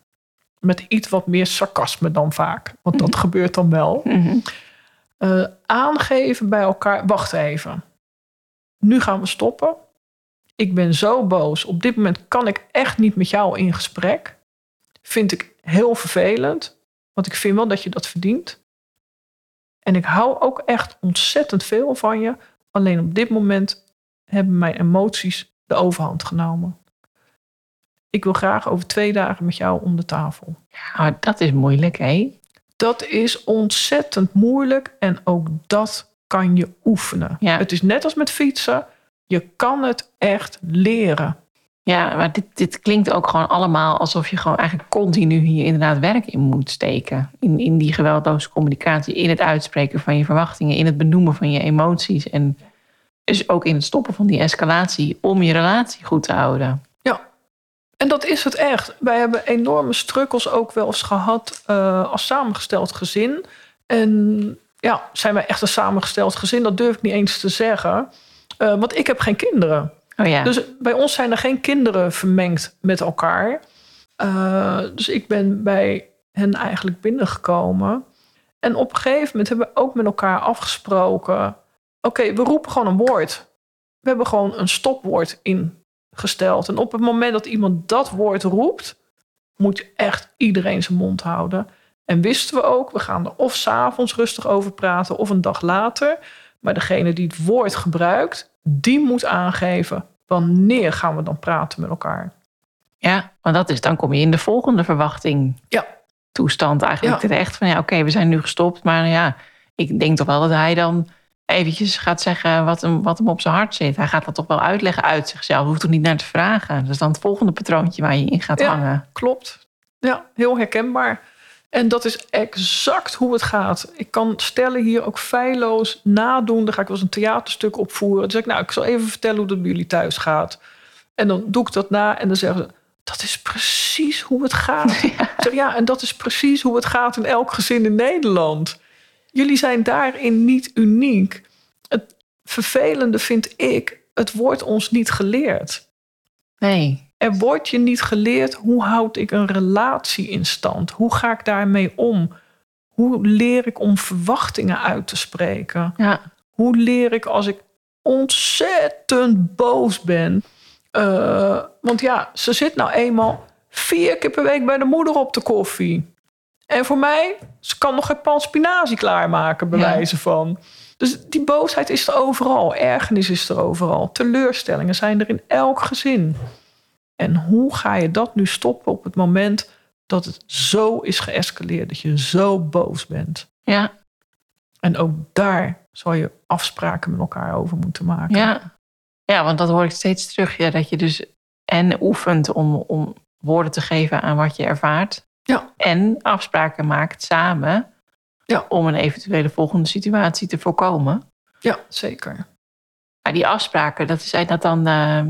Met iets wat meer sarcasme dan vaak. Want dat Mhm. gebeurt dan wel. Mhm. Eh, aangeven bij elkaar. Wacht even. Nu gaan we stoppen. Ik ben zo boos. Op dit moment kan ik echt niet met jou in gesprek. Vind ik heel vervelend. Want ik vind wel dat je dat verdient. En ik hou ook echt ontzettend veel van je. Alleen op dit moment hebben mijn emoties de overhand genomen. Ik wil graag over twee dagen met jou om de tafel. Ja, dat is moeilijk, hè? Dat is ontzettend moeilijk en ook dat kan je oefenen. Ja. Het is net als met fietsen. Je kan het echt leren. Ja, maar dit, dit klinkt ook gewoon allemaal alsof je gewoon eigenlijk continu hier inderdaad werk in moet steken. In, in die geweldloze communicatie, in het uitspreken van je verwachtingen, in het benoemen van je emoties. En dus ook in het stoppen van die escalatie om je relatie goed te houden. En dat is het echt. Wij hebben enorme strukkels ook wel eens gehad eh, als samengesteld gezin. En ja, zijn wij echt een samengesteld gezin? Dat durf ik niet eens te zeggen. Eh, want ik heb geen kinderen. Oh ja, Dus bij ons zijn er geen kinderen vermengd met elkaar. Eh, dus ik ben bij hen eigenlijk binnengekomen. En op een gegeven moment hebben we ook met elkaar afgesproken. Oké, we roepen gewoon een woord. We hebben gewoon een stopwoord ingesteld. En op het moment dat iemand dat woord roept, moet echt iedereen zijn mond houden. En wisten we ook, we gaan er of s'avonds rustig over praten of een dag later. Maar degene die het woord gebruikt, die moet aangeven wanneer gaan we dan praten met elkaar. ja, want dat is, dan kom je in de volgende verwachting Ja. toestand eigenlijk Ja. terecht. Van ja, oké, we zijn nu gestopt, maar ja, ik denk toch wel dat hij dan eventjes gaat zeggen wat hem, wat hem op zijn hart zit. Hij gaat dat toch wel uitleggen uit zichzelf. Hoeft er niet naar te vragen. Dat is dan het volgende patroontje waar je in gaat Ja. hangen. Klopt. Ja, heel herkenbaar. En dat is exact hoe het gaat. Ik kan stellen hier ook feilloos nadoen. Dan ga ik wel eens een theaterstuk opvoeren. Dan zeg ik, nou, ik zal even vertellen hoe dat bij jullie thuis gaat. En dan doe ik dat na en dan zeggen ze... dat is precies hoe het gaat. Ik zeg, ja, en dat is precies hoe het gaat in elk gezin in Nederland. Jullie zijn daarin niet uniek. Het vervelende vind ik, het wordt ons niet geleerd. Nee, Er wordt je niet geleerd hoe houd ik een relatie in stand? Hoe ga ik daarmee om? Hoe leer ik om verwachtingen uit te spreken? ja, Hoe leer ik als ik ontzettend boos ben? Eh, want ja, ze zit nou eenmaal vier keer per week bij de moeder op de koffie. En voor mij, ze kan nog geen pan spinazie klaarmaken, bij Ja. wijze van. Dus die boosheid is er overal. Ergernis is er overal. Teleurstellingen zijn er in elk gezin. En hoe ga je dat nu stoppen op het moment dat het zo is geëscaleerd, dat je zo boos bent? ja, En ook daar zal je afspraken met elkaar over moeten maken. ja. Ja, want dat hoor ik steeds terug. Ja, dat je dus en oefent om, om woorden te geven aan wat je ervaart. Ja. En afspraken maakt samen Ja. om een eventuele volgende situatie te voorkomen. Ja, zeker. Maar die afspraken, dat zijn dat dan eh,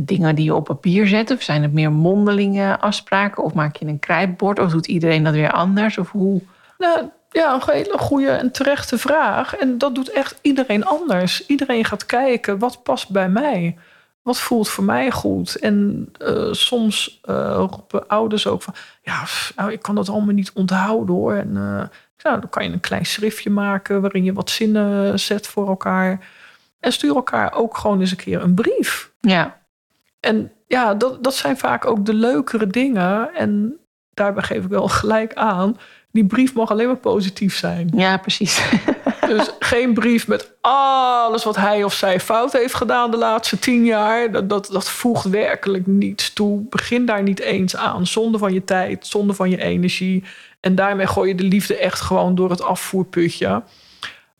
dingen die je op papier zet? Of zijn het meer mondelinge afspraken? Of maak je een krijtbord? Of doet iedereen dat weer anders? Of hoe? Nou, ja, een hele goede en terechte vraag. En dat doet echt iedereen anders. Iedereen gaat kijken, wat past bij mij? Wat voelt voor mij goed? En eh, soms eh, roepen ouders ook van... ja, pff, nou, ik kan dat allemaal niet onthouden hoor. En eh, nou, dan kan je een klein schriftje maken... waarin je wat zinnen zet voor elkaar. En stuur elkaar ook gewoon eens een keer een brief. Ja, En ja, dat, dat zijn vaak ook de leukere dingen. En daarbij geef ik wel gelijk aan... die brief mag alleen maar positief zijn. ja precies. Dus geen brief met alles wat hij of zij fout heeft gedaan de laatste tien jaar. Dat, dat, dat voegt werkelijk niets toe. Begin daar niet eens aan. Zonde van je tijd, zonde van je energie. En daarmee gooi je de liefde echt gewoon door het afvoerputje.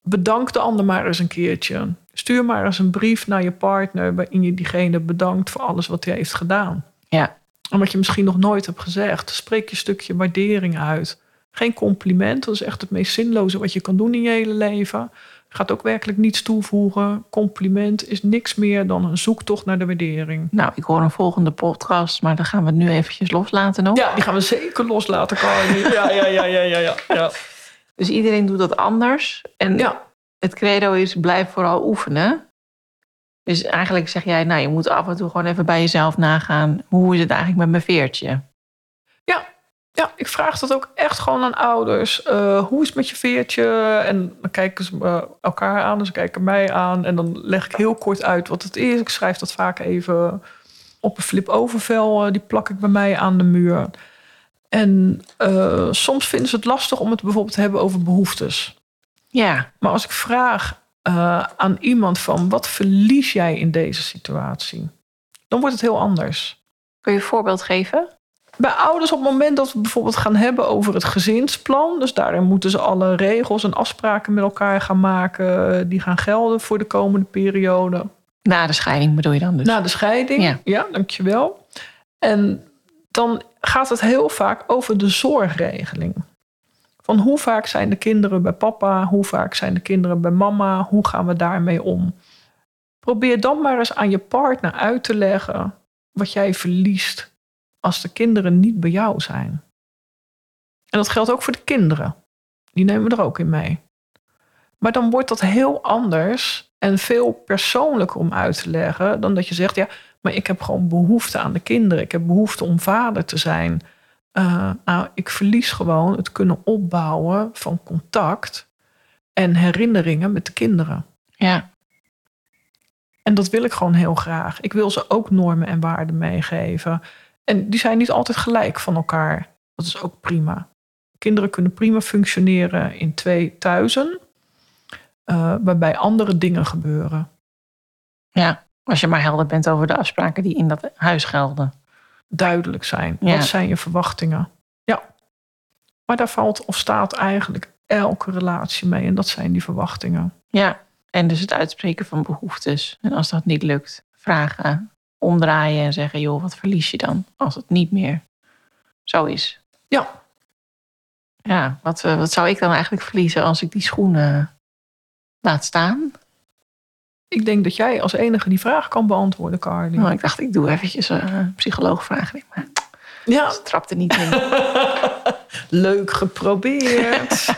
Bedank de ander maar eens een keertje. Stuur maar eens een brief naar je partner waarin je diegene bedankt voor alles wat hij heeft gedaan. Ja, En wat je misschien nog nooit hebt gezegd. Spreek je stukje waardering uit. Geen compliment, dat is echt het meest zinloze wat je kan doen in je hele leven. Gaat ook werkelijk niets toevoegen. Compliment is niks meer dan een zoektocht naar de waardering. nou, ik hoor een volgende podcast, maar dan gaan we het nu eventjes loslaten nog. Ja, die gaan we zeker loslaten, Carly. Ja, ja, ja, ja, ja, ja. ja. Dus iedereen doet dat anders. En Ja, het credo is blijf vooral oefenen. Dus eigenlijk zeg jij, nou, je moet af en toe gewoon even bij jezelf nagaan. Hoe is het eigenlijk met mijn veertje? Ja, ja, ik vraag dat ook echt gewoon aan ouders. Uh, hoe is het met je veertje? En dan kijken ze uh, elkaar aan, dus ze kijken mij aan. En dan leg ik heel kort uit wat het is. Ik schrijf dat vaak even op een flip-overvel. Uh, die plak ik bij mij aan de muur. En soms vinden ze het lastig om het bijvoorbeeld te hebben over behoeftes. Ja. Maar als ik vraag aan iemand van... wat verlies jij in deze situatie? Dan wordt het heel anders. Kun je een voorbeeld geven? bij ouders op het moment dat we bijvoorbeeld gaan hebben over het gezinsplan. Dus daarin moeten ze alle regels en afspraken met elkaar gaan maken. Die gaan gelden voor de komende periode. Na de scheiding bedoel je dan dus? Na de scheiding, ja, ja dankjewel. En dan gaat het heel vaak over de zorgregeling. Van hoe vaak zijn de kinderen bij papa? Hoe vaak zijn de kinderen bij mama? Hoe gaan we daarmee om? Probeer dan maar eens aan je partner uit te leggen wat jij verliest als de kinderen niet bij jou zijn. En dat geldt ook voor de kinderen. Die nemen we er ook in mee. Maar dan wordt dat heel anders en veel persoonlijker om uit te leggen dan dat je zegt: ja, maar ik heb gewoon behoefte aan de kinderen. Ik heb behoefte om vader te zijn. Uh, nou, ik verlies gewoon het kunnen opbouwen van contact en herinneringen met de kinderen. Ja. En dat wil ik gewoon heel graag. Ik wil ze ook normen en waarden meegeven. En die zijn niet altijd gelijk van elkaar. Dat is ook prima. Kinderen kunnen prima functioneren in twee thuizen, uh, waarbij andere dingen gebeuren. Ja, als je maar helder bent over de afspraken die in dat huis gelden. Duidelijk zijn. Wat zijn je verwachtingen? Ja. Maar daar valt of staat eigenlijk elke relatie mee. En dat zijn die verwachtingen. Ja, en dus het uitspreken van behoeftes. En als dat niet lukt, vragen omdraaien en zeggen: joh, wat verlies je dan als het niet meer zo is? Ja. Ja, wat, eh, wat zou ik dan eigenlijk verliezen als ik die schoenen laat staan? Ik denk dat jij als enige die vraag kan beantwoorden, Carly. Nou, ik dacht, ik doe eventjes een uh, psycholoogvraag. Maar ja. Ze trapte niet in. Leuk geprobeerd.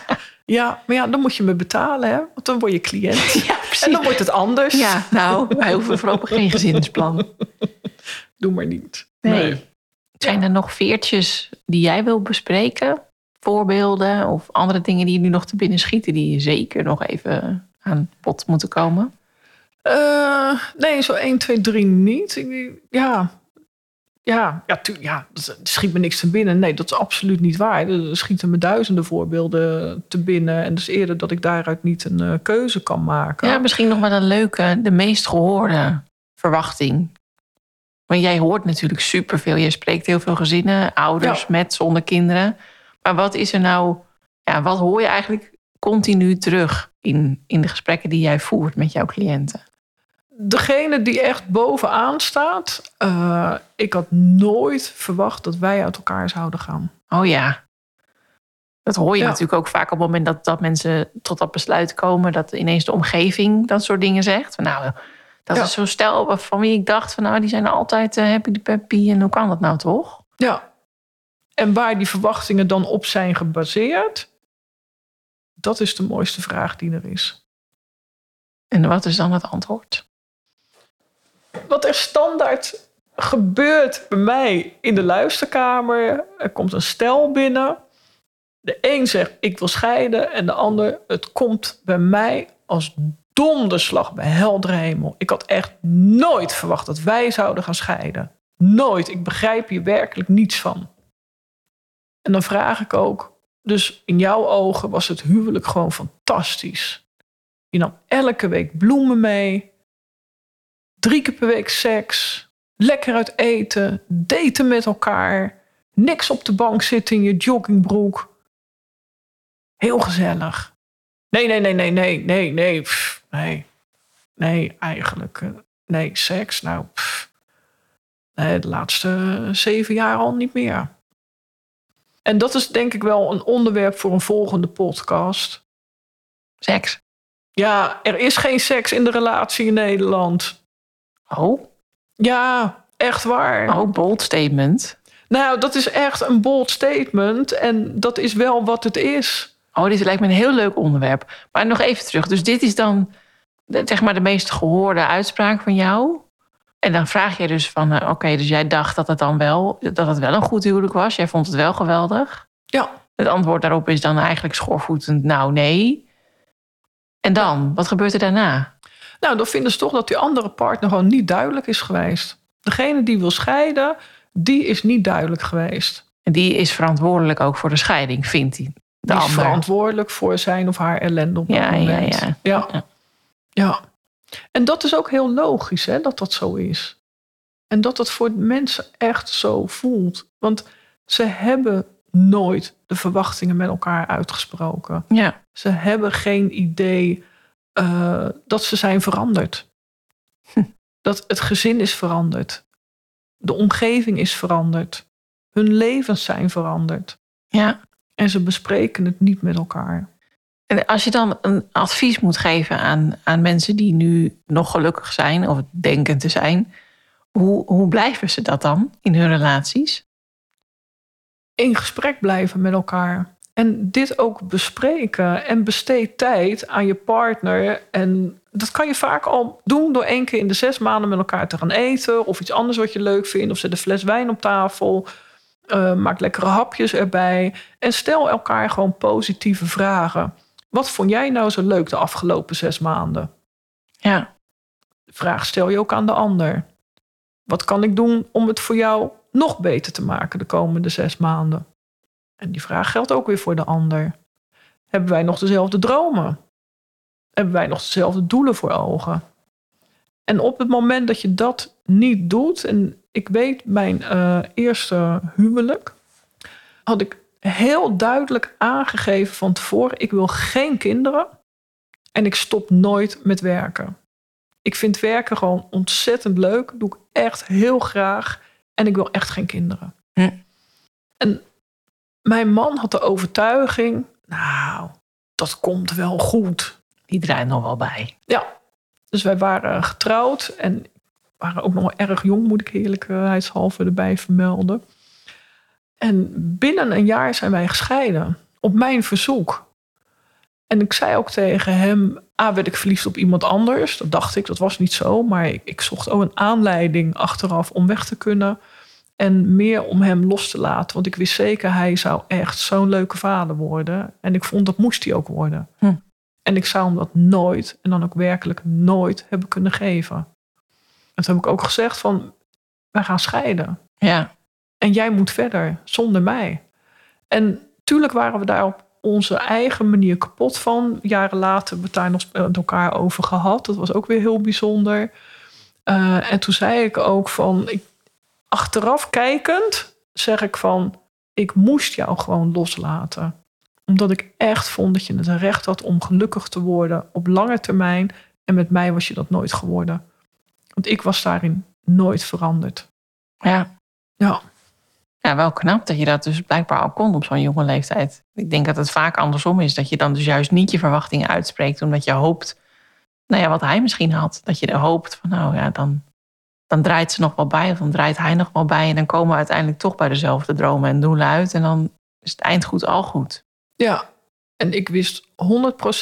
Ja, maar ja, dan moet je me betalen, hè? Want dan word je cliënt. Ja, precies. En dan wordt het anders. Ja, nou, wij hoeven voorlopig geen gezinsplan. Doe maar niet. Nee. Zijn er nog veertjes die jij wil bespreken? Voorbeelden of andere dingen die je nu nog te binnen schieten... die je zeker nog even aan bod moeten komen? Uh, nee, zo 1, 2, 3 niet. Ja, ja, ja, tu, ja, er schiet me niks te binnen. Nee, dat is absoluut niet waar. Er schieten me duizenden voorbeelden te binnen. En dus eerder dat ik daaruit niet een uh, keuze kan maken. Ja, misschien nog wel een leuke, de meest gehoorde verwachting. Want jij hoort natuurlijk superveel. Je spreekt heel veel gezinnen, ouders ja. met, zonder kinderen. Maar wat is er nou, ja, wat hoor je eigenlijk continu terug in, in de gesprekken die jij voert met jouw cliënten? Degene die echt bovenaan staat. Uh, ik had nooit verwacht dat wij uit elkaar zouden gaan. Oh ja. Dat hoor je natuurlijk ook vaak op het moment dat, dat mensen tot dat besluit komen. Dat ineens de omgeving dat soort dingen zegt. Nou, dat is zo'n stel van wie ik dacht van nou, die zijn altijd uh, happy de peppy. En hoe kan dat nou toch? Ja. En waar die verwachtingen dan op zijn gebaseerd. Dat is de mooiste vraag die er is. En wat is dan het antwoord? Wat er standaard gebeurt bij mij in de luisterkamer. Er komt een stel binnen. De een zegt ik wil scheiden en de ander het komt bij mij als donderslag bij heldere hemel. Ik had echt nooit verwacht dat wij zouden gaan scheiden. Nooit. Ik begrijp hier werkelijk niets van. En dan vraag ik ook, dus in jouw ogen was het huwelijk gewoon fantastisch. Je nam elke week bloemen mee. Drie keer per week seks. Lekker uit eten. Daten met elkaar. Niks op de bank zitten in je joggingbroek. Heel gezellig. Nee, nee, nee, nee, nee, nee, nee. Pff, nee. Nee, eigenlijk. Eh, nee, seks. Nou, pff. Nee, de laatste zeven jaar al niet meer. En dat is denk ik wel een onderwerp voor een volgende podcast. Seks. Ja, er is geen seks in de relatie in Nederland. Oh? Ja, echt waar. Oh, bold statement. Nou, dat is echt een bold statement. En dat is wel wat het is. Oh, dit lijkt me een heel leuk onderwerp. Maar nog even terug. Dus dit is dan de, zeg maar de meest gehoorde uitspraak van jou. En dan vraag je dus van, eh, oké, dus jij dacht dat het dan wel, dat het wel een goed huwelijk was. Jij vond het wel geweldig. Ja. Het antwoord daarop is dan eigenlijk schoorvoetend, nou nee. En dan, wat gebeurt er daarna? Nou, dan vinden ze toch dat die andere partner gewoon niet duidelijk is geweest. Degene die wil scheiden, die is niet duidelijk geweest. En die is verantwoordelijk ook voor de scheiding, vindt hij. De die is ander. verantwoordelijk voor zijn of haar ellende op dat Ja, moment. ja. ja. Ja. Ja. En dat is ook heel logisch hè, dat dat zo is. En dat het voor mensen echt zo voelt. Want ze hebben nooit de verwachtingen met elkaar uitgesproken. Ja, Ze hebben geen idee eh, dat ze zijn veranderd. Hm. Dat het gezin is veranderd. De omgeving is veranderd. Hun levens zijn veranderd. ja. En ze bespreken het niet met elkaar. En als je dan een advies moet geven aan, aan mensen die nu nog gelukkig zijn of denken te zijn, hoe, hoe blijven ze dat dan in hun relaties? in gesprek blijven met elkaar. En dit ook bespreken. En besteed tijd aan je partner. En dat kan je vaak al doen door één keer in de zes maanden met elkaar te gaan eten. Of iets anders wat je leuk vindt. Of zet een fles wijn op tafel. Eh, maak lekkere hapjes erbij. En stel elkaar gewoon positieve vragen. Wat vond jij nou zo leuk de afgelopen zes maanden? Ja, De vraag stel je ook aan de ander. Wat kan ik doen om het voor jou nog beter te maken de komende zes maanden? En die vraag geldt ook weer voor de ander. Hebben wij nog dezelfde dromen? Hebben wij nog dezelfde doelen voor ogen? En op het moment dat je dat niet doet, en ik weet mijn eh, eerste huwelijk, had ik heel duidelijk aangegeven van tevoren: ik wil geen kinderen en ik stop nooit met werken. Ik vind werken gewoon ontzettend leuk. Doe ik echt heel graag. En ik wil echt geen kinderen. Hm. En mijn man had de overtuiging. Nou, dat komt wel goed. die draait nog wel bij. Ja, dus wij waren getrouwd. En waren ook nog erg jong, moet ik eerlijkheidshalve erbij vermelden. En binnen een jaar zijn wij gescheiden. Op mijn verzoek. En ik zei ook tegen hem, A, werd ik verliefd op iemand anders. Dat dacht ik, dat was niet zo. Maar ik, ik zocht ook een aanleiding achteraf om weg te kunnen. En meer om hem los te laten. Want ik wist zeker, hij zou echt zo'n leuke vader worden. En ik vond, dat moest hij ook worden. Hm. En ik zou hem dat nooit, en dan ook werkelijk nooit, hebben kunnen geven. En toen heb ik ook gezegd van, wij gaan scheiden. Ja, En jij moet verder, zonder mij. En tuurlijk waren we daar op onze eigen manier kapot van. Jaren later hebben we het daar nog met elkaar over gehad. Dat was ook weer heel bijzonder. Eh, en toen zei ik ook van... Ik, achteraf kijkend zeg ik van... Ik moest jou gewoon loslaten. Omdat ik echt vond dat je het recht had om gelukkig te worden op lange termijn. En met mij was je dat nooit geworden. Want ik was daarin nooit veranderd. ja. Ja. Ja, wel knap dat je dat dus blijkbaar al kon op zo'n jonge leeftijd. Ik denk dat het vaak andersom is. Dat je dan dus juist niet je verwachtingen uitspreekt. Omdat je hoopt, nou ja, wat hij misschien had. Dat je er hoopt van, nou ja, dan, dan draait ze nog wel bij. Of dan draait hij nog wel bij. En dan komen we uiteindelijk toch bij dezelfde dromen en doelen uit. En dan is het eind goed al goed. Ja, en ik wist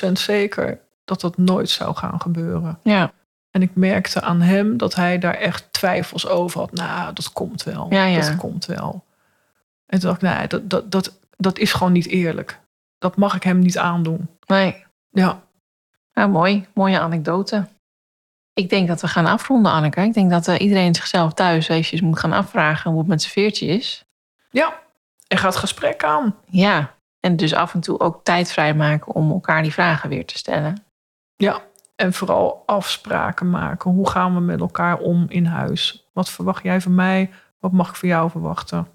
100% zeker dat dat nooit zou gaan gebeuren. Ja, En ik merkte aan hem dat hij daar echt twijfels over had. Nou, dat komt wel. Ja, ja. Dat komt wel. En toen dacht ik, nee, dat, dat, dat, dat is gewoon niet eerlijk. Dat mag ik hem niet aandoen. nee. Ja, Nou, mooi. Mooie anekdote. Ik denk dat we gaan afronden, Anneke. Ik denk dat eh, iedereen zichzelf thuis eventjes moet gaan afvragen hoe het met zijn veertje is. ja. Er gaat gesprek aan. Ja, en dus af en toe ook tijd vrijmaken om elkaar die vragen weer te stellen. Ja, en vooral afspraken maken. Hoe gaan we met elkaar om in huis? Wat verwacht jij van mij? Wat mag ik van jou verwachten?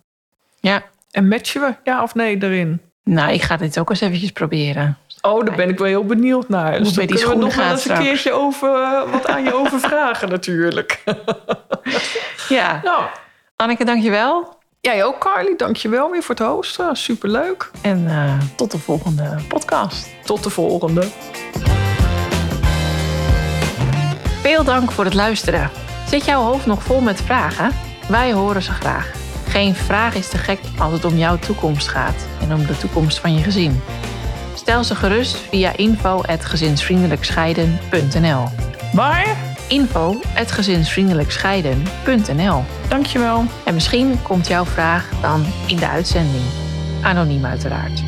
Ja, En matchen we ja of nee erin? nou, ik ga dit ook eens eventjes proberen. Oh, daar ben ik wel heel benieuwd naar. Hoe Dus bij die kunnen we nog wel eens een keertje over, eh, wat aan je over vragen natuurlijk. Ja, nou, Anneke, dankjewel. jij ook Carly, dankjewel weer voor het hosten. Superleuk. En eh, tot de volgende podcast. Tot de volgende. Veel dank voor het luisteren. Zit jouw hoofd nog vol met vragen? Wij horen ze graag. Geen vraag is te gek als het om jouw toekomst gaat en om de toekomst van je gezin. Stel ze gerust via info.gezinsvriendelijkscheiden.nl Waar? info.gezinsvriendelijkscheiden.nl Dankjewel. En misschien komt jouw vraag dan in de uitzending. Anoniem uiteraard.